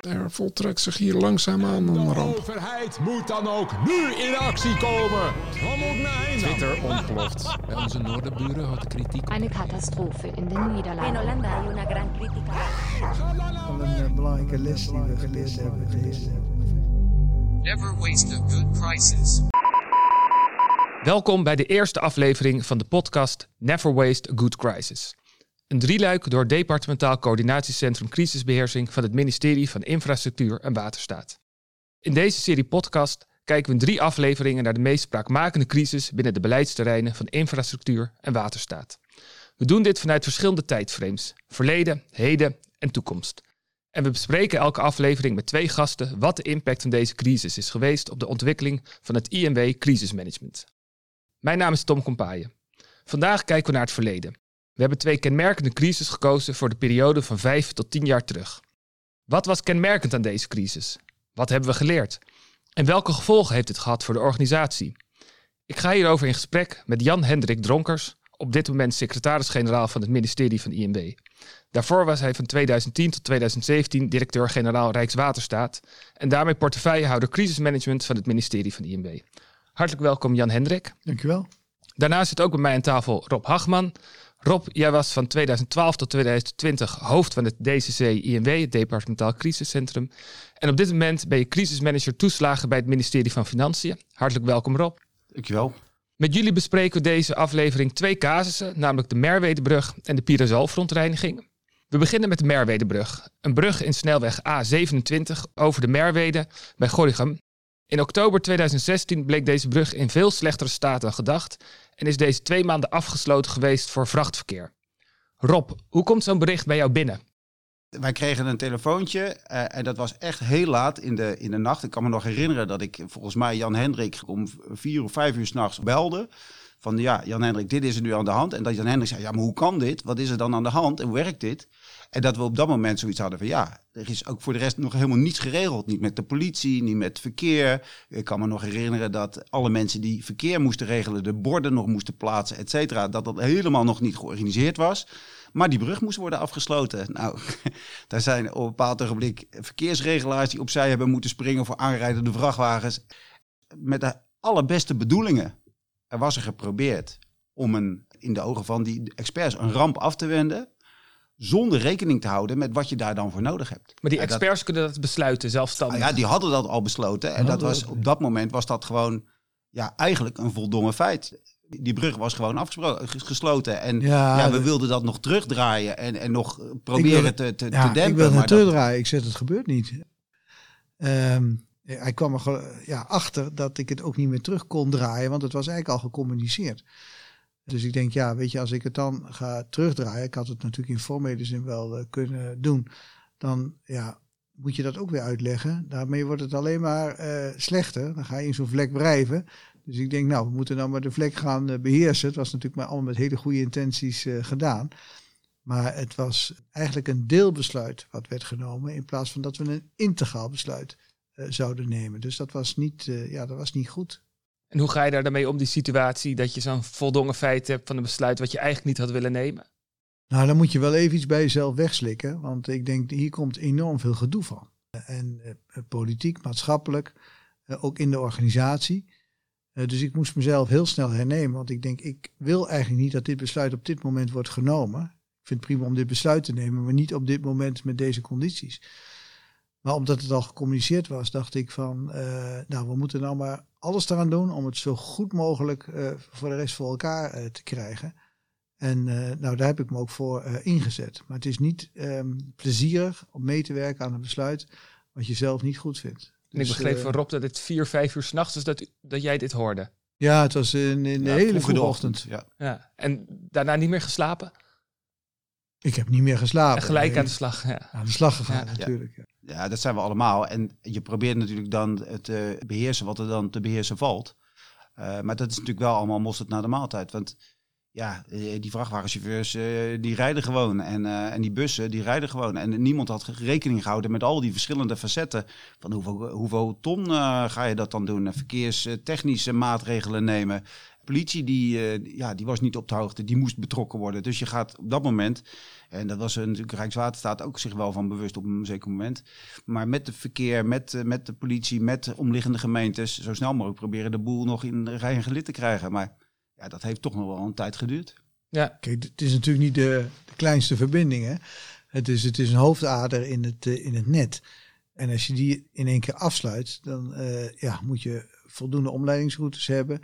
Er voltrekt zich hier langzaamaan een De ramp. overheid moet dan ook nu in actie komen. Kom mij. Twitter ontploft. Bij onze noorderburen houdt de kritiek Eine Katastrophe in den In Niederlanden. Hollanda hay una gran crítica. Van een eh, belangrijke les die we geleerd hebben. Geleerd hebben. Never waste a good crisis. Welkom bij de eerste aflevering van de podcast Never Waste a Good Crisis. Een drieluik door Departementaal Coördinatiecentrum Crisisbeheersing van het ministerie van Infrastructuur en Waterstaat. In deze serie podcast kijken we in drie afleveringen naar de meest spraakmakende crisis binnen de beleidsterreinen van infrastructuur en waterstaat. We doen dit vanuit verschillende tijdframes: verleden, heden en toekomst. En we bespreken elke aflevering met twee gasten wat de impact van deze crisis is geweest op de ontwikkeling van het IMW Crisismanagement. Mijn naam is Tom Kompaaien. Vandaag kijken we naar het verleden. We hebben twee kenmerkende crises gekozen voor de periode van 5 tot 10 jaar terug. Wat was kenmerkend aan deze crisis? Wat hebben we geleerd? En welke gevolgen heeft dit gehad voor de organisatie? Ik ga hierover in gesprek met Jan Hendrik Dronkers, op dit moment secretaris-generaal van het ministerie van INW. Daarvoor was hij van 2010 tot 2017 directeur-generaal Rijkswaterstaat en daarmee portefeuillehouder crisismanagement van het ministerie van INW. Hartelijk welkom Jan Hendrik. Dankjewel. Daarnaast zit ook bij mij aan tafel Rob Hagman. Rob, jij was van 2012 tot 2020 hoofd van het DCC-INW, het Departementaal Crisiscentrum. En op dit moment ben je crisismanager toeslagen bij het ministerie van Financiën. Hartelijk welkom Rob. Dankjewel. Met jullie bespreken we deze aflevering twee casussen, namelijk de Merwedebrug en de Pirazool-verontreiniging. We beginnen met de Merwedebrug, een brug in snelweg A27 over de Merwede bij Gorinchem. In oktober 2016 bleek deze brug in veel slechtere staat dan gedacht en is deze twee maanden afgesloten geweest voor vrachtverkeer. Rob, hoe komt zo'n bericht bij jou binnen? Wij kregen een telefoontje eh, en dat was echt heel laat in de, in de nacht. Ik kan me nog herinneren dat ik volgens mij Jan Hendrik om vier of vijf uur s'nachts belde. Van ja, Jan Hendrik, dit is er nu aan de hand. En dat Jan Hendrik zei, ja, maar hoe kan dit? Wat is er dan aan de hand en hoe werkt dit? En dat we op dat moment zoiets hadden van ja, er is ook voor de rest nog helemaal niets geregeld. Niet met de politie, niet met verkeer. Ik kan me nog herinneren dat alle mensen die verkeer moesten regelen, de borden nog moesten plaatsen, et cetera. Dat dat helemaal nog niet georganiseerd was. Maar die brug moest worden afgesloten. Nou, daar zijn op een bepaald ogenblik verkeersregelaars die opzij hebben moeten springen voor aanrijdende vrachtwagens. Met de allerbeste bedoelingen. Er was er geprobeerd om een, in de ogen van die experts een ramp af te wenden zonder rekening te houden met wat je daar dan voor nodig hebt. Maar die dat- experts kunnen dat besluiten zelfstandig. nou ja, die hadden dat al besloten. En dat was, op dat moment was dat gewoon ja, eigenlijk een voldongen feit. Die brug was gewoon afgesproken, ges- gesloten. En ja, Ja, we de- wilden dat nog terugdraaien en, en nog proberen wil- te, te, Ja, te dempen. ik wil het terugdraaien. Ik zeg, het gebeurt niet. Ehm, hij kwam er ja, achter dat ik het ook niet meer terug kon draaien, want het was eigenlijk al gecommuniceerd. Dus ik denk, ja, weet je, als ik het dan ga terugdraaien, ik had het natuurlijk in formele zin wel eh, kunnen doen, dan ja, moet je dat ook weer uitleggen. Daarmee wordt het alleen maar eh, slechter. Dan ga je in zo'n vlek wrijven. Dus ik denk, nou, we moeten dan maar de vlek gaan eh, beheersen. Het was natuurlijk maar allemaal met hele goede intenties gedaan. Maar het was eigenlijk een deelbesluit wat werd genomen, in plaats van dat we een integraal besluit zouden nemen. Dus dat was niet, ja, dat was niet goed. En hoe ga je daar daarmee om, die situatie, dat je zo'n voldongen feit hebt van een besluit wat je eigenlijk niet had willen nemen? Nou, dan moet je wel even iets bij jezelf wegslikken, want ik denk hier komt enorm veel gedoe van. En eh, politiek, maatschappelijk, eh, ook in de organisatie. Eh, dus ik moest mezelf heel snel hernemen, want ik denk, ik wil eigenlijk niet dat dit besluit op dit moment wordt genomen. Ik vind het prima om dit besluit te nemen, maar niet op dit moment met deze condities. Maar omdat het al gecommuniceerd was, dacht ik van, eh, nou, we moeten nou maar alles eraan doen om het zo goed mogelijk eh, voor de rest voor elkaar eh, te krijgen. En eh, nou, daar heb ik me ook voor eh, ingezet. Maar het is niet ehm, plezierig om mee te werken aan een besluit wat je zelf niet goed vindt. En ik Dus, begreep van Rob dat het vier, vijf uur s'nachts is dat, dat jij dit hoorde. Ja, het was in, in de Ja, hele vroeg in vroege de ochtend. Ja. Ja. En daarna niet meer geslapen? Ik heb niet meer geslapen. En gelijk Nee, aan de slag. Ja. aan de slag gegaan Ja. natuurlijk. Ja. Dat zijn we allemaal. En je probeert natuurlijk dan te beheersen wat er dan te beheersen valt. Eh, maar dat is natuurlijk wel allemaal mosterd naar de maaltijd. Want ja, eh, die vrachtwagenchauffeurs eh, die rijden gewoon. En, eh, en die bussen die rijden gewoon. En niemand had rekening gehouden met al die verschillende facetten. Van hoeveel, hoeveel ton eh, ga je dat dan doen? En Verkeerstechnische maatregelen nemen. Politie die, eh, ja, die was niet op de hoogte, die moest betrokken worden. Dus je gaat op dat moment, en dat was natuurlijk Rijkswaterstaat ook zich wel van bewust op een zeker moment. Maar met het verkeer, met, eh, met de politie, met de omliggende gemeentes, zo snel mogelijk proberen de boel nog in rij en gelid te krijgen. Maar ja, dat heeft toch nog wel een tijd geduurd. Ja, Kijk, het is natuurlijk niet de, de kleinste verbinding. Hè? Het, is, het is een hoofdader in het, eh, in het net. En als je die in één keer afsluit, dan eh, ja, moet je voldoende omleidingsroutes hebben.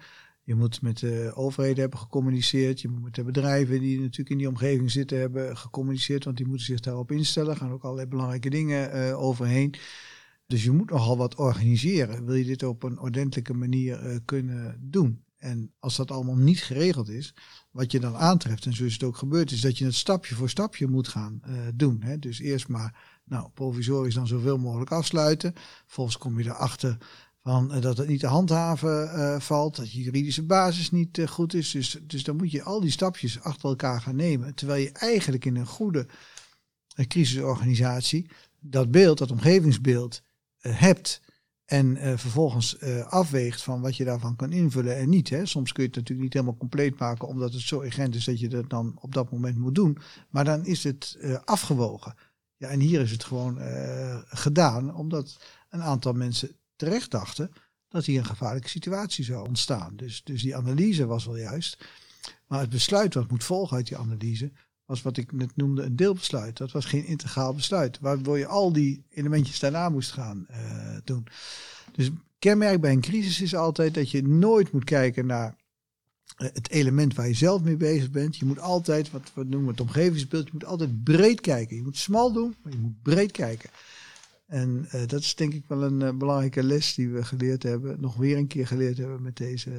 Je moet met de overheden hebben gecommuniceerd. Je moet met de bedrijven die natuurlijk in die omgeving zitten hebben gecommuniceerd. Want die moeten zich daarop instellen. Gaan ook allerlei belangrijke dingen eh, overheen. Dus je moet nogal wat organiseren. Wil je dit op een ordentelijke manier eh, kunnen doen? En als dat allemaal niet geregeld is, wat je dan aantreft, en zo is het ook gebeurd, is dat je het stapje voor stapje moet gaan eh, doen. Hè? Dus eerst maar, nou, provisorisch dan zoveel mogelijk afsluiten. Vervolgens kom je erachter van, eh, dat het niet te handhaven eh, valt, dat je juridische basis niet eh, goed is. Dus, dus dan moet je al die stapjes achter elkaar gaan nemen. Terwijl je eigenlijk in een goede crisisorganisatie dat beeld, dat omgevingsbeeld hebt. En vervolgens afweegt van wat je daarvan kan invullen en niet. Hè. Soms kun je het natuurlijk niet helemaal compleet maken, omdat het zo urgent is dat je dat dan op dat moment moet doen. Maar dan is het afgewogen. Ja, en hier is het gewoon gedaan, omdat een aantal mensen terecht dachten dat hier een gevaarlijke situatie zou ontstaan. Dus, dus die analyse was wel juist. Maar het besluit wat moet volgen uit die analyse was wat ik net noemde een deelbesluit. Dat was geen integraal besluit, waardoor je al die elementjes daarna moest gaan eh, doen. Dus kenmerk bij een crisis is altijd dat je nooit moet kijken naar eh, het element waar je zelf mee bezig bent. Je moet altijd, wat we noemen het omgevingsbeeld, je moet altijd breed kijken. Je moet smal doen, maar je moet breed kijken. En eh, dat is denk ik wel een eh, belangrijke les die we geleerd hebben, nog weer een keer geleerd hebben met deze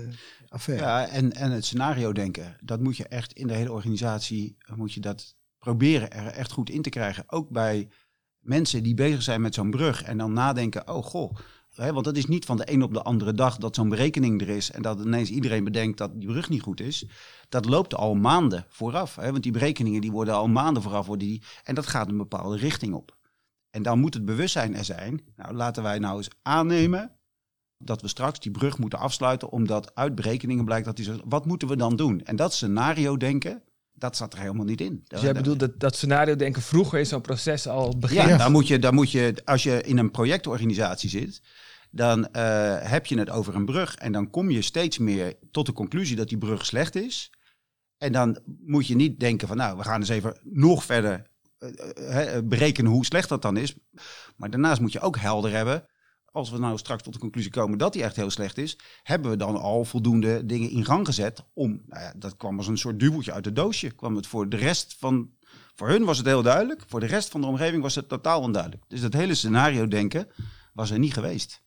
affaire. Ja, en, en het scenario denken, dat moet je echt in de hele organisatie, moet je dat proberen er echt goed in te krijgen. Ook bij mensen die bezig zijn met zo'n brug en dan nadenken, oh goh, hè, want het is niet van de een op de andere dag dat zo'n berekening er is en dat ineens iedereen bedenkt dat die brug niet goed is. Dat loopt al maanden vooraf, hè, want die berekeningen die worden al maanden vooraf worden die, en dat gaat een bepaalde richting op. En dan moet het bewustzijn er zijn. Nou, laten wij nou eens aannemen dat we straks die brug moeten afsluiten, omdat uit berekeningen blijkt dat die zo. Wat moeten we dan doen? En dat scenario denken, dat zat er helemaal niet in. dus jij bedoelt dat, dat scenario denken vroeger in zo'n proces al begint. Ja, dan moet je, dan moet je, als je in een projectorganisatie zit, dan eh, heb je het over een brug. En dan kom je steeds meer tot de conclusie dat die brug slecht is. En dan moet je niet denken van, nou, we gaan eens even nog verder berekenen hoe slecht dat dan is. Maar daarnaast moet je ook helder hebben. Als we nou straks tot de conclusie komen dat die echt heel slecht is, hebben we dan al voldoende dingen in gang gezet om, nou ja, dat kwam als een soort duveltje uit het doosje. Kwam het voor de rest van, voor hun was het heel duidelijk, voor de rest van de omgeving was het totaal onduidelijk. Dus dat hele scenario denken was er niet geweest.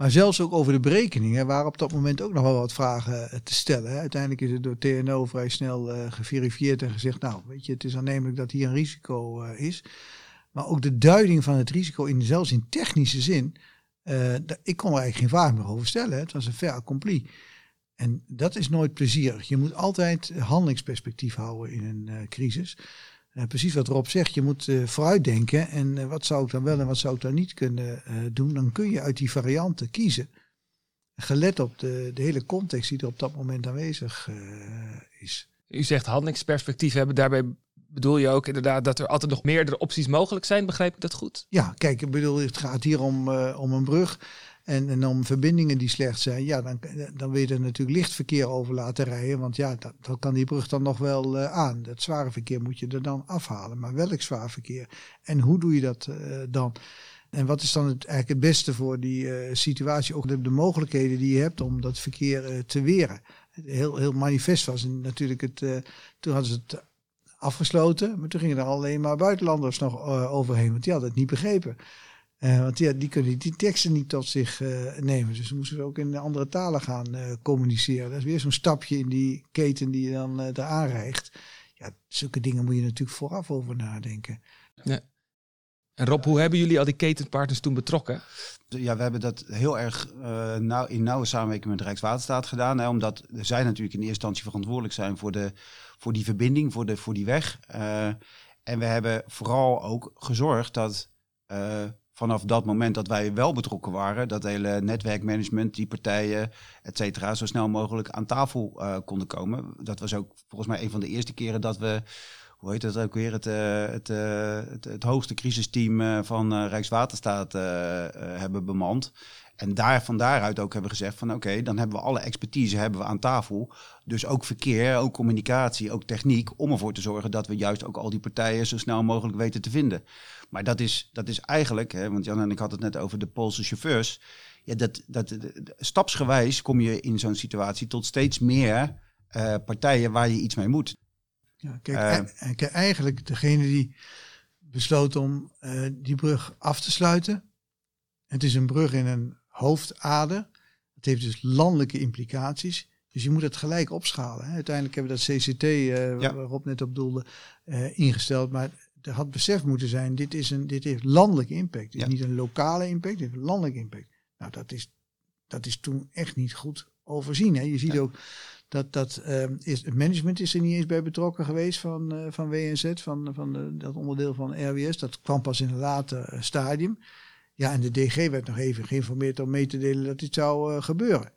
Maar zelfs ook over de berekeningen waren op dat moment ook nog wel wat vragen eh, te stellen. Uiteindelijk is het door TNO vrij snel eh, geverifieerd en gezegd, nou weet je, het is aannemelijk dat hier een risico eh, is. Maar ook de duiding van het risico, in, zelfs in technische zin, ik kon er eigenlijk geen vraag meer over stellen. Het was een fait accompli. En dat is nooit plezierig. Je moet altijd handelingsperspectief houden in een crisis. Eh, precies wat Rob zegt, je moet eh, vooruitdenken. En eh, wat zou ik dan wel en wat zou ik dan niet kunnen doen? Dan kun je uit die varianten kiezen. Gelet op de, de hele context die er op dat moment aanwezig is. U zegt handelingsperspectief hebben. Daarbij bedoel je ook inderdaad dat er altijd nog meerdere opties mogelijk zijn. Begrijp ik dat goed? Ja, kijk, ik bedoel, het gaat hier om, om een brug. En, en om verbindingen die slecht zijn, ja, dan, dan wil je er natuurlijk lichtverkeer over laten rijden. Want ja, dat, kan die brug dan nog wel eh, aan. Dat zware verkeer moet je er dan afhalen. Maar welk zwaar verkeer? En hoe doe je dat eh, dan? En wat is dan het, eigenlijk het beste voor die eh, situatie? Ook de, de mogelijkheden die je hebt om dat verkeer te weren. Heel, heel manifest was natuurlijk het. toen hadden ze het afgesloten, maar toen gingen er alleen maar buitenlanders nog overheen, want die hadden het niet begrepen. Eh, want ja, die kunnen die teksten niet tot zich eh, nemen. Dus dan moesten ze ook in andere talen gaan eh, communiceren. Dat is weer zo'n stapje in die keten die je dan eh eraan rijgt. Ja, zulke dingen moet je natuurlijk vooraf over nadenken. En Rob, hoe hebben jullie al die ketenpartners toen betrokken? Ja, we hebben dat heel erg eh, nauw, in nauwe samenwerking met Rijkswaterstaat gedaan. Hè, omdat zij natuurlijk in eerste instantie verantwoordelijk zijn voor, de, voor die verbinding, voor, de, voor die weg. Eh, en we hebben vooral ook gezorgd dat eh, vanaf dat moment dat wij wel betrokken waren, dat hele netwerkmanagement, die partijen, et cetera, zo snel mogelijk aan tafel eh, konden komen. Dat was ook volgens mij een van de eerste keren dat we, hoe heet het ook weer, het, eh, het, eh, het, het hoogste crisisteam van Rijkswaterstaat hebben bemand. En daar van daaruit ook hebben gezegd van oké, dan hebben we alle expertise hebben we aan tafel. Dus ook verkeer, ook communicatie, ook techniek, om ervoor te zorgen dat we juist ook al die partijen zo snel mogelijk weten te vinden. Maar dat is, dat is eigenlijk, hè, want Jan en ik hadden het net over de Poolse chauffeurs. Ja, dat, dat, stapsgewijs kom je in zo'n situatie tot steeds meer eh, partijen waar je iets mee moet. Ja, kijk, Eh. e- kijk, eigenlijk degene die besloot om eh, die brug af te sluiten. Het is een brug in een hoofdader. Het heeft dus landelijke implicaties. Dus je moet het gelijk opschalen. Hè. Uiteindelijk hebben we dat CCT, eh, Ja. waar Rob net op doelde, eh, ingesteld. Maar er had besef moeten zijn, dit, is een, dit heeft landelijke impact. Het is Ja. niet een lokale impact, het heeft een landelijke impact. Nou, dat is, dat is toen echt niet goed overzien. Hè. Je ziet ook dat, dat ehm, is, het management is er niet eens bij betrokken geweest van, eh, van WNZ, van, van de- dat onderdeel van RWS. Dat kwam pas in een later eh, stadium. Ja, en de DG werd nog even geïnformeerd om mee te delen dat dit zou eh, gebeuren.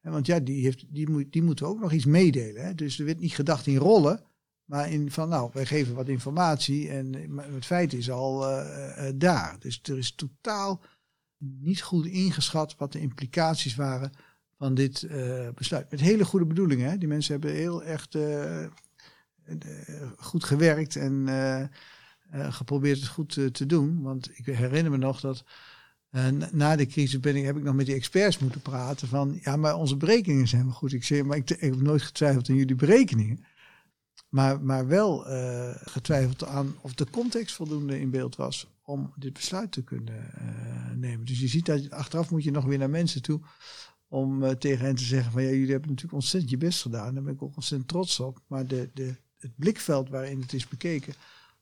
Hè, want ja, die, heeft, die, moet, die moeten ook nog iets meedelen. Hè? Dus er werd niet gedacht in rollen, maar in van nou, wij geven wat informatie en het feit is al eh, eh, daar. Dus er is totaal niet goed ingeschat wat de implicaties waren van dit besluit. Met hele goede bedoelingen. Hè? Die mensen hebben heel echt goed gewerkt en geprobeerd het goed te doen. Want ik herinner me nog dat na- na de crisis heb ik nog met die experts moeten praten van ja, maar onze berekeningen zijn wel goed. Ik zeg, maar ik, heb nooit getwijfeld aan jullie berekeningen. Maar, maar wel eh, getwijfeld aan of de context voldoende in beeld was om dit besluit te kunnen eh, nemen. Dus je ziet dat achteraf moet je nog weer naar mensen toe om eh, tegen hen te zeggen van ja, jullie hebben natuurlijk ontzettend je best gedaan. Daar ben ik ook ontzettend trots op. Maar de, de, het blikveld waarin het is bekeken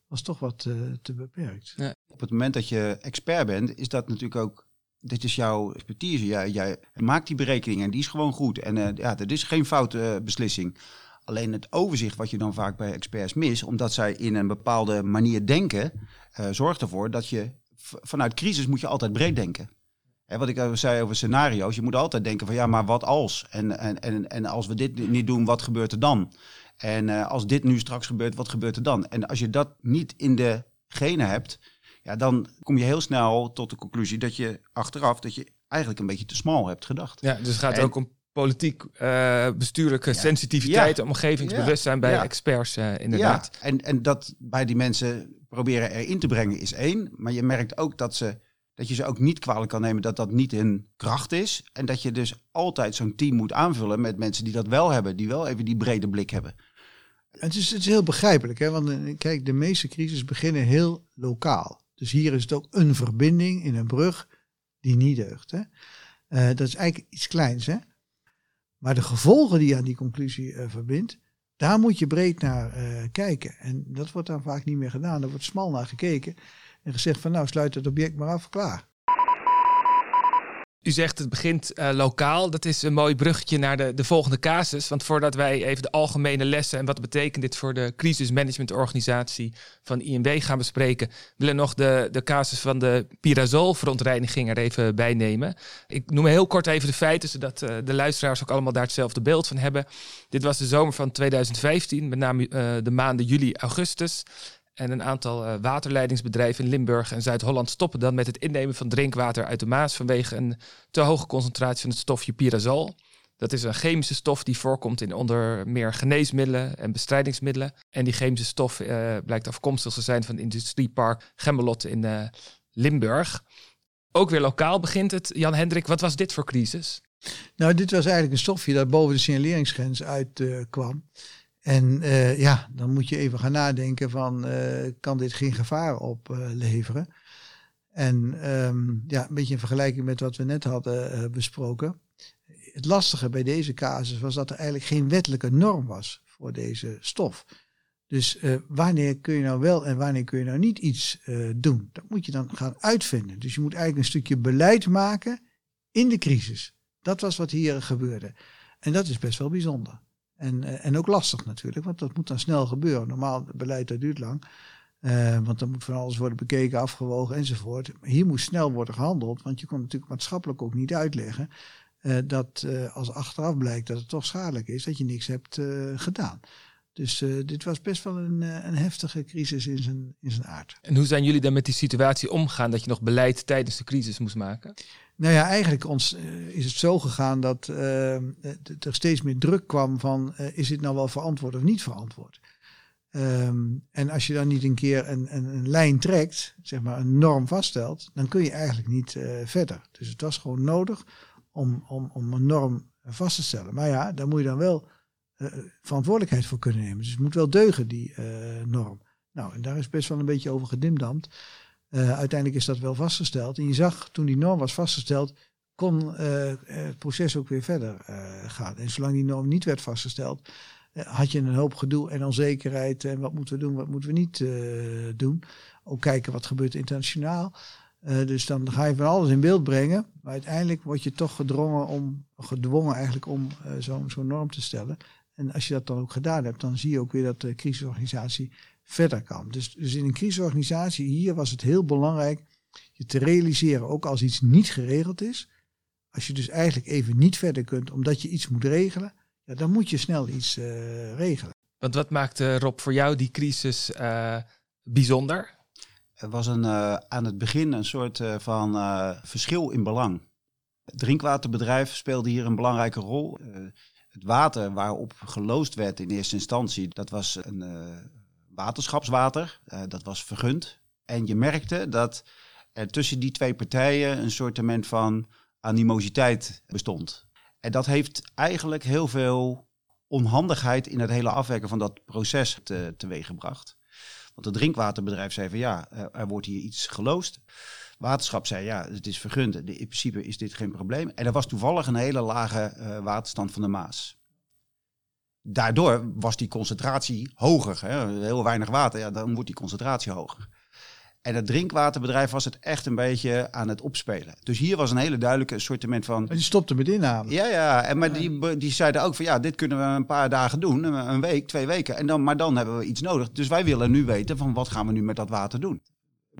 was toch wat eh, te beperkt. Op het moment dat je expert bent, is dat natuurlijk ook. Dit is jouw expertise. Jij, jij maakt die berekening en die is gewoon goed. En eh, ja, dat is geen foute eh, beslissing. Alleen het overzicht wat je dan vaak bij experts mist, omdat zij in een bepaalde manier denken, eh, zorgt ervoor dat je vanuit crisis moet je altijd breed denken. Hè, wat ik al zei over scenario's, je moet altijd denken van ja, maar wat als? En, en, en, en als we dit niet doen, wat gebeurt er dan? En als dit nu straks gebeurt, wat gebeurt er dan? En als je dat niet in de genen hebt, ja, dan kom je heel snel tot de conclusie dat je achteraf dat je eigenlijk een beetje te smal hebt gedacht. Ja, dus het gaat En- ook om politiek, eh, bestuurlijke sensitiviteit, Ja. omgevingsbewustzijn bij Ja. experts eh, inderdaad. Ja, en, en dat bij die mensen proberen erin te brengen is één. Maar je merkt ook dat, ze, dat je ze ook niet kwalijk kan nemen dat dat niet hun kracht is. En dat je dus altijd zo'n team moet aanvullen met mensen die dat wel hebben. Die wel even die brede blik hebben. Het is, het is heel begrijpelijk, hè? want eh, kijk, de meeste crises beginnen heel lokaal. Dus hier is het ook een verbinding in een brug die niet deugt. Hè? Eh, dat is eigenlijk iets kleins. Hè? Maar de gevolgen die je aan die conclusie eh, verbindt, daar moet je breed naar eh, kijken. En dat wordt dan vaak niet meer gedaan. Er wordt smal naar gekeken en gezegd van nou sluit het object maar af, klaar. U zegt het begint eh, lokaal. Dat is een mooi bruggetje naar de, de volgende casus. Want voordat wij even de algemene lessen en wat betekent dit voor de crisismanagementorganisatie van INW gaan bespreken, willen we nog de, de casus van de Pirazol-verontreiniging er even bij nemen. Ik noem heel kort even de feiten, zodat eh, de luisteraars ook allemaal daar hetzelfde beeld van hebben. Dit was de zomer van 2015, met name eh, de maanden juli, augustus. En een aantal eh, waterleidingsbedrijven in Limburg en Zuid-Holland stoppen dan met het innemen van drinkwater uit de Maas vanwege een te hoge concentratie van het stofje pyrazol. Dat is een chemische stof die voorkomt in onder meer geneesmiddelen en bestrijdingsmiddelen. En die chemische stof eh, blijkt afkomstig te zijn van het industriepark Gemmelot in eh, Limburg. Ook weer lokaal begint het. Jan Hendrik, wat was dit voor crisis? Nou, dit was eigenlijk een stofje dat boven de signaleringsgrens uitkwam. En eh, ja, dan moet je even gaan nadenken van, eh, kan dit geen gevaar opleveren? en ehm, ja, een beetje in vergelijking met wat we net hadden eh, besproken. Het lastige bij deze casus was dat er eigenlijk geen wettelijke norm was voor deze stof. Dus wanneer kun je nou wel en wanneer kun je nou niet iets doen? Dat moet je dan gaan uitvinden. Dus je moet eigenlijk een stukje beleid maken in de crisis. Dat was wat hier gebeurde. En dat is best wel bijzonder. En, eh, en ook lastig natuurlijk, want dat moet dan snel gebeuren. Normaal, beleid dat duurt lang. Eh, want dan moet van alles worden bekeken, afgewogen enzovoort. Hier moest snel worden gehandeld, want je kon natuurlijk maatschappelijk ook niet uitleggen eh, dat als achteraf blijkt dat het toch schadelijk is, dat je niks hebt gedaan. Dus eh, dit was best wel een, eh, een heftige crisis in zijn, in zijn aard. En hoe zijn jullie dan met die situatie omgegaan dat je nog beleid tijdens de crisis moest maken? Nou ja, eigenlijk ons, eh, is het zo gegaan dat er steeds meer druk kwam van is dit nou wel verantwoord of niet verantwoord. Ehm, en als je dan niet een keer een, een, een lijn trekt, zeg maar een norm vaststelt, dan kun je eigenlijk niet verder. Dus het was gewoon nodig om, om, om een norm vast te stellen. Maar ja, daar moet je dan wel eh, verantwoordelijkheid voor kunnen nemen. Dus het moet wel deugen, die eh, norm. Nou, en daar is best wel een beetje over gedimdamd. Eh, uiteindelijk is dat wel vastgesteld. En je zag, toen die norm was vastgesteld, kon het proces ook weer verder gaan. En zolang die norm niet werd vastgesteld, had je een hoop gedoe en onzekerheid. En wat moeten we doen, wat moeten we niet doen. Ook kijken wat gebeurt internationaal. Eh, dus dan ga je van alles in beeld brengen. Maar uiteindelijk word je toch gedrongen om, gedwongen eigenlijk om zo'n zo'n norm te stellen. En als je dat dan ook gedaan hebt, dan zie je ook weer dat de crisisorganisatie verder kan. Dus, dus in een crisisorganisatie, hier was het heel belangrijk je te realiseren, ook als iets niet geregeld is. Als je dus eigenlijk even niet verder kunt omdat je iets moet regelen, ja, dan moet je snel iets eh, regelen. Want wat maakte Rob voor jou die crisis eh, bijzonder? Er was een, eh, aan het begin een soort eh, van eh, verschil in belang. Het drinkwaterbedrijf speelde hier een belangrijke rol. Het water waarop geloosd werd in eerste instantie, dat was een eh, waterschapswater. Eh, dat was vergund. En je merkte dat er tussen die twee partijen een soortement van animositeit bestond. En dat heeft eigenlijk heel veel onhandigheid in het hele afwerken van dat proces te, teweeggebracht. Want het drinkwaterbedrijf zei van ja, er wordt hier iets geloosd. Waterschap zei ja, het is vergund. In principe is dit geen probleem. En er was toevallig een hele lage eh, waterstand van de Maas. Daardoor was die concentratie hoger. Hè? Heel weinig water, ja, dan wordt die concentratie hoger. En het drinkwaterbedrijf was het echt een beetje aan het opspelen. Dus hier was een hele duidelijke assortiment van... Maar die stopte met inname. Ja, ja. En, maar die, die zeiden ook van ja, dit kunnen we een paar dagen doen. Een een week, twee weken. En dan, maar dan hebben we iets nodig. Dus wij willen nu weten van wat gaan we nu met dat water doen.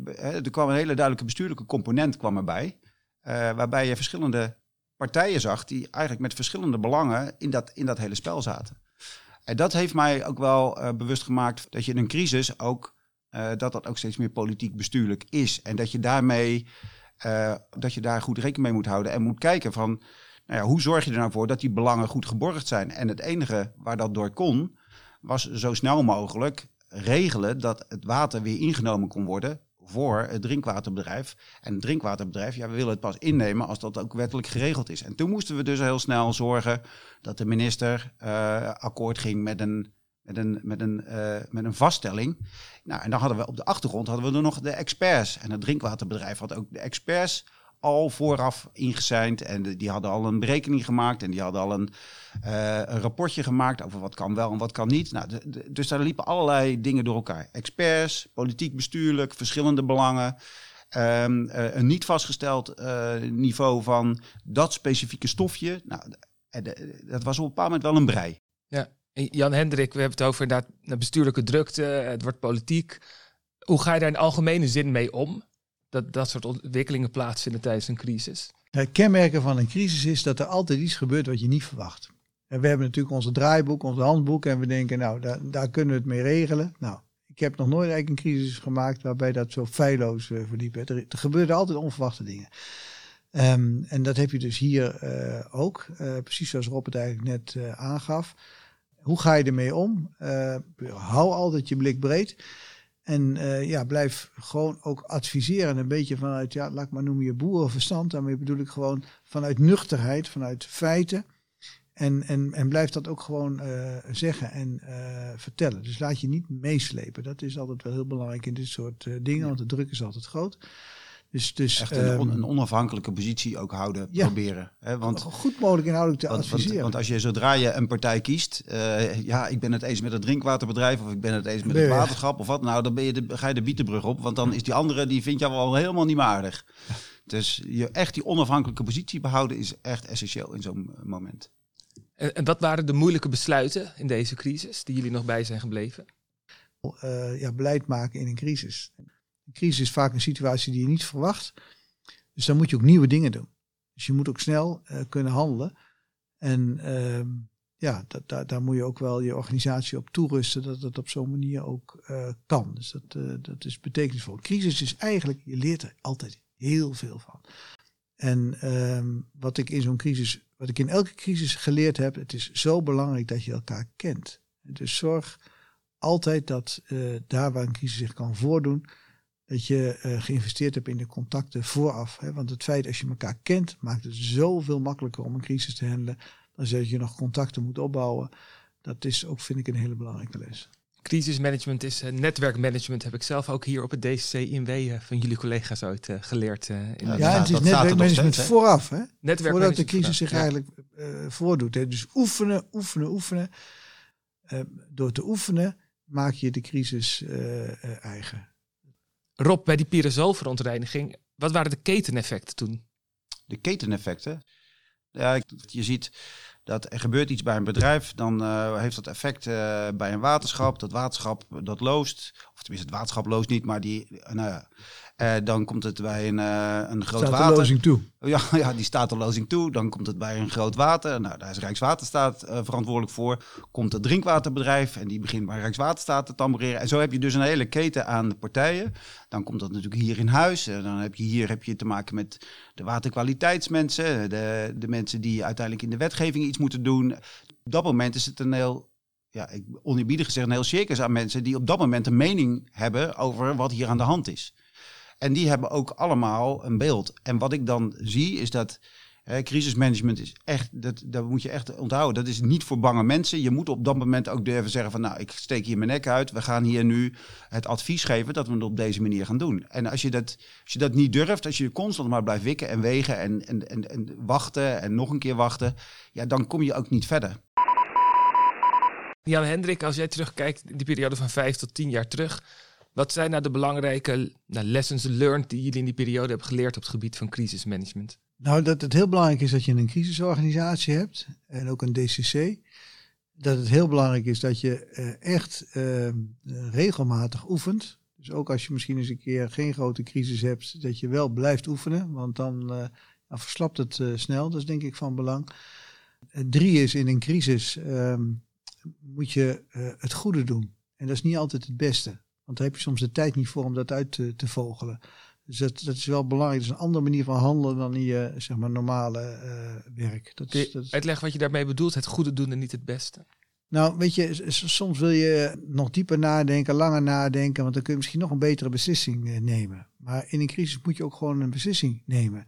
Er kwam een hele duidelijke bestuurlijke component kwam erbij. eh, waarbij je verschillende partijen zag die eigenlijk met verschillende belangen in dat, in dat hele spel zaten. En dat heeft mij ook wel eh, bewust gemaakt dat je in een crisis ook, eh, dat dat ook steeds meer politiek bestuurlijk is. En dat je daarmee, dat je daar goed rekening mee moet houden en moet kijken van, nou ja, hoe zorg je er nou voor dat die belangen goed geborgd zijn? En het enige waar dat door kon, was zo snel mogelijk regelen dat het water weer ingenomen kon worden voor het drinkwaterbedrijf. En het drinkwaterbedrijf, ja, we willen het pas innemen als dat ook wettelijk geregeld is. En toen moesten we dus heel snel zorgen dat de minister eh, akkoord ging met een, met een, met een, eh, met een vaststelling. Nou, en dan hadden we op de achtergrond hadden we nog de experts. En het drinkwaterbedrijf had ook de experts al vooraf ingeseind. En die hadden al een berekening gemaakt. En die hadden al een, eh, een rapportje gemaakt over wat kan wel en wat kan niet. Nou, dus daar liepen allerlei dingen door elkaar. Experts, politiek bestuurlijk, verschillende belangen. Ehm, eh, een niet vastgesteld eh, niveau van dat specifieke stofje. Nou, dat was op een bepaald moment wel een brei. En Jan Hendrik, we hebben het over inderdaad de bestuurlijke drukte, het wordt politiek. Hoe ga je daar in algemene zin mee om? Dat dat soort ontwikkelingen plaatsvinden tijdens een crisis. Het kenmerken van een crisis is dat er altijd iets gebeurt wat je niet verwacht. En we hebben natuurlijk onze draaiboek, ons handboek en we denken, nou, daar, daar kunnen we het mee regelen. Nou, ik heb nog nooit eigenlijk een crisis gemaakt waarbij dat zo feilloos eh, verliep. Er, er gebeuren altijd onverwachte dingen. Ehm, en dat heb je dus hier eh, ook, eh, precies zoals Rob het eigenlijk net aangaf. Hoe ga je ermee om? Hou altijd je blik breed. En eh, ja, blijf gewoon ook adviseren. Een beetje vanuit, ja, laat ik maar noemen je boerenverstand. Daarmee bedoel ik gewoon vanuit nuchterheid, vanuit feiten. En, en, en blijf dat ook gewoon eh, zeggen en eh, vertellen. Dus laat je niet meeslepen. Dat is altijd wel heel belangrijk in dit soort dingen, want de druk is altijd groot. Dus, dus Echt een, on- ehm, een onafhankelijke positie ook houden, ja. proberen. Hè? Want, goed mogelijk inhoudelijk te want, adviseren. want als je zodra je een partij kiest, eh, ja, ik ben het eens met het drinkwaterbedrijf of ik ben het eens met het waterschap of wat, nou, dan ben je de, ga je de bietenbrug op, want dan is die andere, die vind je wel helemaal niet meer aardig. Dus je echt die onafhankelijke positie behouden is echt essentieel in zo'n eh, moment. En, en wat waren de moeilijke besluiten in deze crisis die jullie nog bij zijn gebleven? eh, ja, beleid maken in een crisis. Een crisis is vaak een situatie die je niet verwacht. Dus dan moet je ook nieuwe dingen doen. Dus je moet ook snel eh, kunnen handelen. En ehm, ja, daar, daar moet je ook wel je organisatie op toerusten dat het op zo'n manier ook eh, kan. Dus dat, eh, dat is betekenisvol. Crisis is eigenlijk, je leert er altijd heel veel van. En ehm, wat ik in zo'n crisis, wat ik in elke crisis geleerd heb, het is zo belangrijk dat je elkaar kent. Dus zorg altijd dat daar waar een crisis zich kan voordoen, dat je eh, geïnvesteerd hebt in de contacten vooraf. Hè? Want het feit als je elkaar kent, maakt het zoveel makkelijker om een crisis te handelen. Dan dat je nog contacten moet opbouwen. Dat is ook, vind ik, een hele belangrijke les. Crisismanagement is uh, netwerkmanagement, heb ik zelf ook hier op het DCC in uh, van jullie collega's ooit uh, geleerd. in ja, ja het is netwerkmanagement vooraf, hè? Netwerk voordat de crisis zich ja. eigenlijk voordoet. Hè? Dus oefenen, oefenen, oefenen. door te oefenen maak je de crisis eigen. Rob, bij die pyrozoolverontreiniging, wat waren de keteneffecten toen? De keteneffecten? Ja, je ziet dat er gebeurt iets bij een bedrijf, dan uh, heeft dat effect uh, bij een waterschap. Dat waterschap dat loost, of tenminste het waterschap loost niet, maar die, uh, nou dan komt het bij een, een groot staat water. toe. Ja, ja, die staat de lozing toe. Dan komt het bij een groot water. Nou, daar is Rijkswaterstaat verantwoordelijk voor. Komt het drinkwaterbedrijf en die begint bij Rijkswaterstaat te tamboureren. En zo heb je dus een hele keten aan partijen. Dan komt dat natuurlijk hier in huis. En dan heb je hier heb je te maken met de waterkwaliteitsmensen, de, de mensen die uiteindelijk in de wetgeving iets moeten doen. Op dat moment is het een heel, ja, ik oneerbiedig gezegd, een heel circus aan mensen die op dat moment een mening hebben over wat hier aan de hand is. En die hebben ook allemaal een beeld. En wat ik dan zie is dat crisismanagement is echt, dat, dat moet je echt onthouden. Dat is niet voor bange mensen. Je moet op dat moment ook durven zeggen van nou, ik steek hier mijn nek uit. We gaan hier nu het advies geven dat we het op deze manier gaan doen. En als je dat, als je dat niet durft, als je constant maar blijft wikken en wegen en, en, en, en wachten en nog een keer wachten, ja, dan kom je ook niet verder. Jan Hendrik, als jij terugkijkt in die periode van vijf tot tien jaar terug, wat zijn nou de belangrijke nou, lessons learned die jullie in die periode hebben geleerd op het gebied van crisismanagement? Nou, dat het heel belangrijk is dat je een crisisorganisatie hebt en ook een DCC. Dat het heel belangrijk is dat je uh, echt uh, regelmatig oefent. Dus ook als je misschien eens een keer geen grote crisis hebt, dat je wel blijft oefenen. Want dan, uh, dan verslapt het snel. Dat is denk ik van belang. drie is in een crisis ehm, moet je het goede doen. En dat is niet altijd het beste. Want daar heb je soms de tijd niet voor om dat uit te, te vogelen. Dus dat, dat, is wel belangrijk. Dat is een andere manier van handelen dan in je zeg maar, normale uh, werk. Dat is, dat is... Uitleg wat je daarmee bedoelt, het goede doen en niet het beste. Nou, weet je, soms wil je nog dieper nadenken, langer nadenken, want dan kun je misschien nog een betere beslissing nemen. Maar in een crisis moet je ook gewoon een beslissing nemen.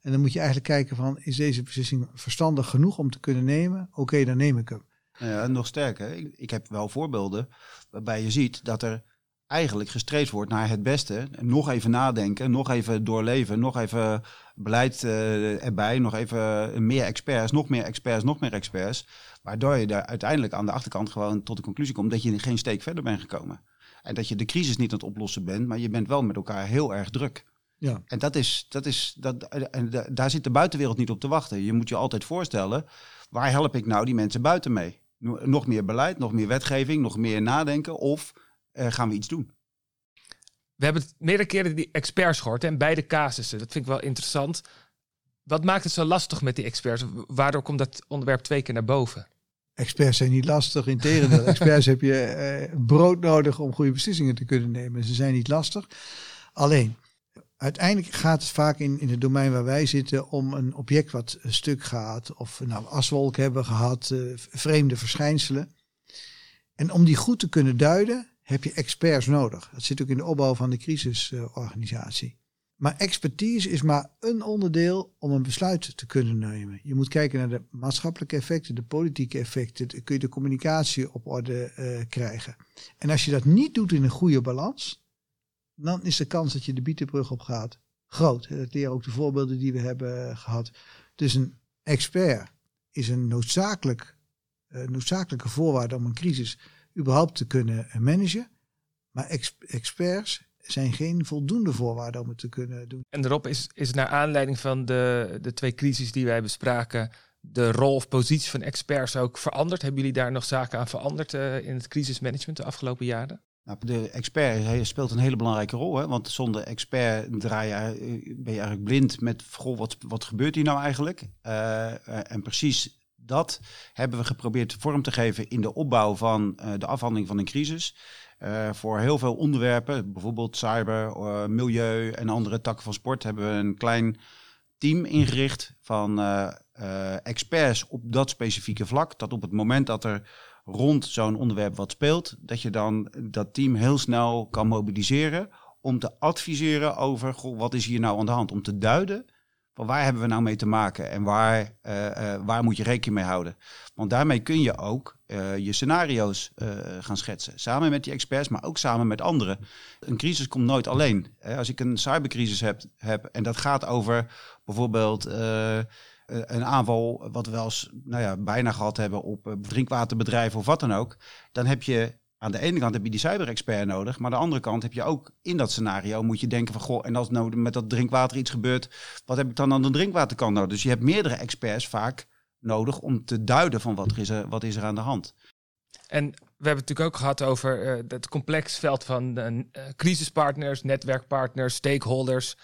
En dan moet je eigenlijk kijken van, is deze beslissing verstandig genoeg om te kunnen nemen? Oké, okay, dan neem ik hem. Ja, nog sterker, ik, ik heb wel voorbeelden waarbij je ziet dat er eigenlijk gestreefd wordt naar het beste. Nog even nadenken, nog even doorleven, nog even beleid uh, erbij, nog even meer experts, nog meer experts, nog meer experts. Waardoor je daar uiteindelijk aan de achterkant gewoon tot de conclusie komt dat je geen steek verder bent gekomen. En dat je de crisis niet aan het oplossen bent, maar je bent wel met elkaar heel erg druk. Ja. En dat is, dat is, dat, en daar zit de buitenwereld niet op te wachten. Je moet je altijd voorstellen, waar help ik nou die mensen buiten mee? Nog meer beleid, nog meer wetgeving, nog meer nadenken of gaan we iets doen. We hebben meerdere keren die experts gehoord en beide casussen. Dat vind ik wel interessant. Wat maakt het zo lastig met die experts? Waardoor komt dat onderwerp twee keer naar boven? Experts zijn niet lastig, in tegendeel. experts heb je uh, brood nodig om goede beslissingen te kunnen nemen. Ze zijn niet lastig. Alleen, uiteindelijk gaat het vaak in, in het domein waar wij zitten om een object wat een stuk gaat. Of nou, aswolk hebben gehad, uh, vreemde verschijnselen. En om die goed te kunnen duiden, heb je experts nodig. Dat zit ook in de opbouw van de crisisorganisatie. Maar expertise is maar een onderdeel om een besluit te kunnen nemen. Je moet kijken naar de maatschappelijke effecten, de politieke effecten. Kun je de communicatie op orde uh, krijgen. En als je dat niet doet in een goede balans, dan is de kans dat je de bietenbrug op gaat groot. Dat leren ook de voorbeelden die we hebben gehad. Dus een expert is een noodzakelijk, uh, noodzakelijke voorwaarde om een crisis überhaupt te kunnen managen. Maar ex experts zijn geen voldoende voorwaarden om het te kunnen doen. En daarop is, is naar aanleiding van de, de twee crises die wij bespraken, de rol of positie van experts ook veranderd? Hebben jullie daar nog zaken aan veranderd uh, in het crisismanagement de afgelopen jaren? Nou, de expert hij speelt een hele belangrijke rol. Hè? Want zonder expert draai je, eh, ben je eigenlijk blind met goh, wat, wat gebeurt hier nou eigenlijk? Eh, eh, en precies dat hebben we geprobeerd vorm te geven in de opbouw van eh, de afhandeling van een crisis. Eh, voor heel veel onderwerpen, bijvoorbeeld cyber, eh, milieu en andere takken van sport, hebben we een klein team ingericht van experts op dat specifieke vlak. Dat op het moment dat er rond zo'n onderwerp wat speelt, dat je dan dat team heel snel kan mobiliseren om te adviseren over goh, wat is hier nou aan de hand. Om te duiden waar hebben we nou mee te maken en waar, eh, eh, waar moet je rekening mee houden. Want daarmee kun je ook eh, je scenario's gaan schetsen. Samen met die experts, maar ook samen met anderen. Een crisis komt nooit alleen. Als ik een cybercrisis heb, heb en dat gaat over bijvoorbeeld een aanval, wat we wel eens nou ja, bijna gehad hebben op drinkwaterbedrijven of wat dan ook. Dan heb je aan de ene kant heb je die cyberexpert nodig, maar aan de andere kant heb je ook in dat scenario moet je denken van goh, en als nou met dat drinkwater iets gebeurt, wat heb ik dan aan de drinkwaterkant nodig? Dus je hebt meerdere experts vaak nodig om te duiden van wat is er, wat is er aan de hand. En we hebben het natuurlijk ook gehad over eh, het complex veld van eh, crisispartners, netwerkpartners, stakeholders.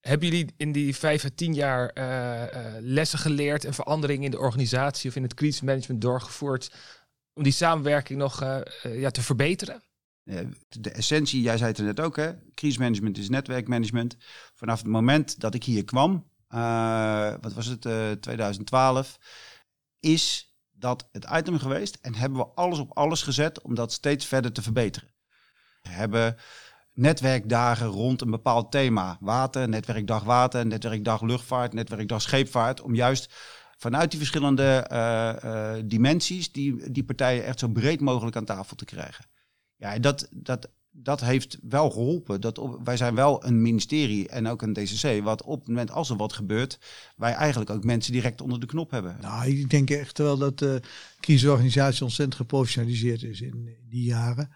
Hebben jullie in die vijf à tien jaar eh, lessen geleerd en veranderingen in de organisatie of in het crisismanagement doorgevoerd om die samenwerking nog eh, eh, ja, te verbeteren? De essentie, jij zei het er net ook, hè? crisismanagement is netwerkmanagement. Vanaf het moment dat ik hier kwam, eh, wat was het, eh, 2012, is dat het item geweest en hebben we alles op alles gezet om dat steeds verder te verbeteren. We hebben netwerkdagen rond een bepaald thema. Water, netwerkdag water, netwerkdag luchtvaart, netwerkdag scheepvaart. Om juist vanuit die verschillende eh, eh, dimensies die, die partijen echt zo breed mogelijk aan tafel te krijgen. Ja, dat, dat, dat heeft wel geholpen. Dat wij zijn wel een ministerie en ook een DCC, wat op het moment als er wat gebeurt, wij eigenlijk ook mensen direct onder de knop hebben. Nou, ik denk echt wel dat de crisisorganisatie ontzettend geprofessionaliseerd is in die jaren.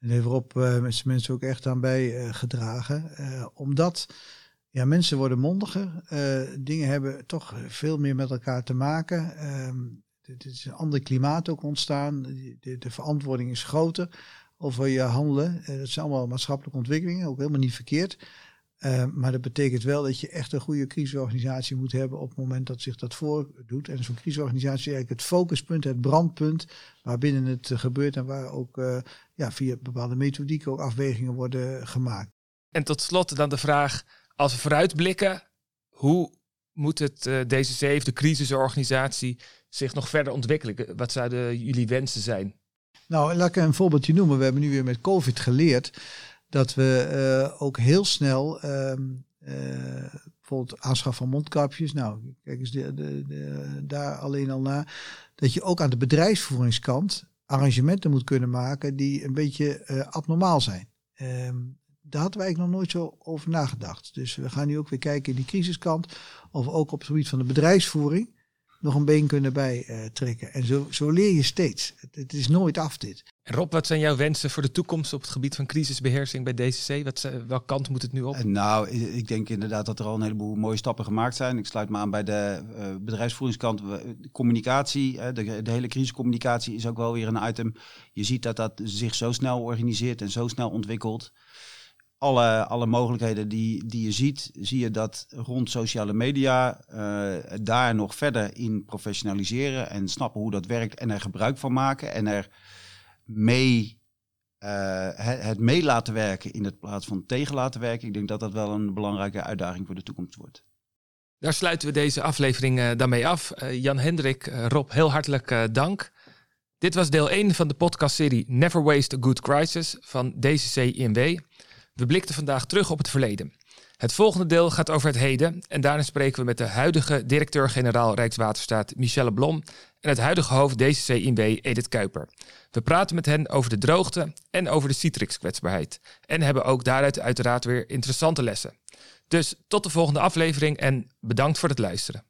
En heeft Rob eh, met zijn mensen ook echt aan bijgedragen. Eh omdat ja, mensen worden mondiger. eh, dingen hebben toch veel meer met elkaar te maken. Ehm, het is een ander klimaat ook ontstaan. De, de, verantwoording is groter over je handelen. Eh, dat zijn allemaal maatschappelijke ontwikkelingen, ook helemaal niet verkeerd. Eh, maar dat betekent wel dat je echt een goede crisisorganisatie moet hebben op het moment dat zich dat voordoet. En zo'n crisisorganisatie is eigenlijk het focuspunt, het brandpunt waarbinnen het gebeurt en waar ook eh, ja, via bepaalde methodieken ook afwegingen worden gemaakt. En tot slot dan de vraag, als we vooruitblikken, hoe moet het DCC of de crisisorganisatie zich nog verder ontwikkelen? Wat zouden jullie wensen zijn? Nou, laat ik een voorbeeldje noemen. We hebben nu weer met COVID geleerd dat we eh, ook heel snel ehm, eh, bijvoorbeeld aanschaf van mondkapjes. Nou, kijk eens de, de, daar alleen al naar. Dat je ook aan de bedrijfsvoeringskant arrangementen moet kunnen maken die een beetje eh, abnormaal zijn. Ehm, daar hadden wij eigenlijk nog nooit zo over nagedacht. Dus we gaan nu ook weer kijken in die crisiskant of we ook op het gebied van de bedrijfsvoering nog een been kunnen bijtrekken. En zo, zo leer je steeds. Het, het is nooit af dit. En Rob, wat zijn jouw wensen voor de toekomst op het gebied van crisisbeheersing bij DCC? Wat, zijn- welke kant moet het nu op? En nou, ik denk inderdaad dat er al een heleboel mooie stappen gemaakt zijn. Ik sluit me aan bij de eh, bedrijfsvoeringskant. De Communicatie, de hele crisiscommunicatie is ook wel weer een item. Je ziet dat dat zich zo snel organiseert en zo snel ontwikkelt. Alle, alle mogelijkheden die, die je ziet, zie je dat rond sociale media eh, daar nog verder in professionaliseren en snappen hoe dat werkt en er gebruik van maken en er mee eh, het, mee laten werken in het plaats van tegen laten werken. Ik denk dat dat wel een belangrijke uitdaging voor de toekomst wordt. Daar sluiten we deze aflevering eh, daarmee af. Jan Hendrik, Rob, heel hartelijk dank. Dit was deel 1 van de podcastserie Never Waste a Good Crisis van DCC INW. We blikten vandaag terug op het verleden. Het volgende deel gaat over het heden en daarin spreken we met de huidige directeur-generaal Rijkswaterstaat Michelle Blom en het huidige hoofd DCC INW Edith Kuiper. We praten met hen over de droogte en over de Citrix-kwetsbaarheid en hebben ook daaruit uiteraard weer interessante lessen. Dus tot de volgende aflevering en bedankt voor het luisteren.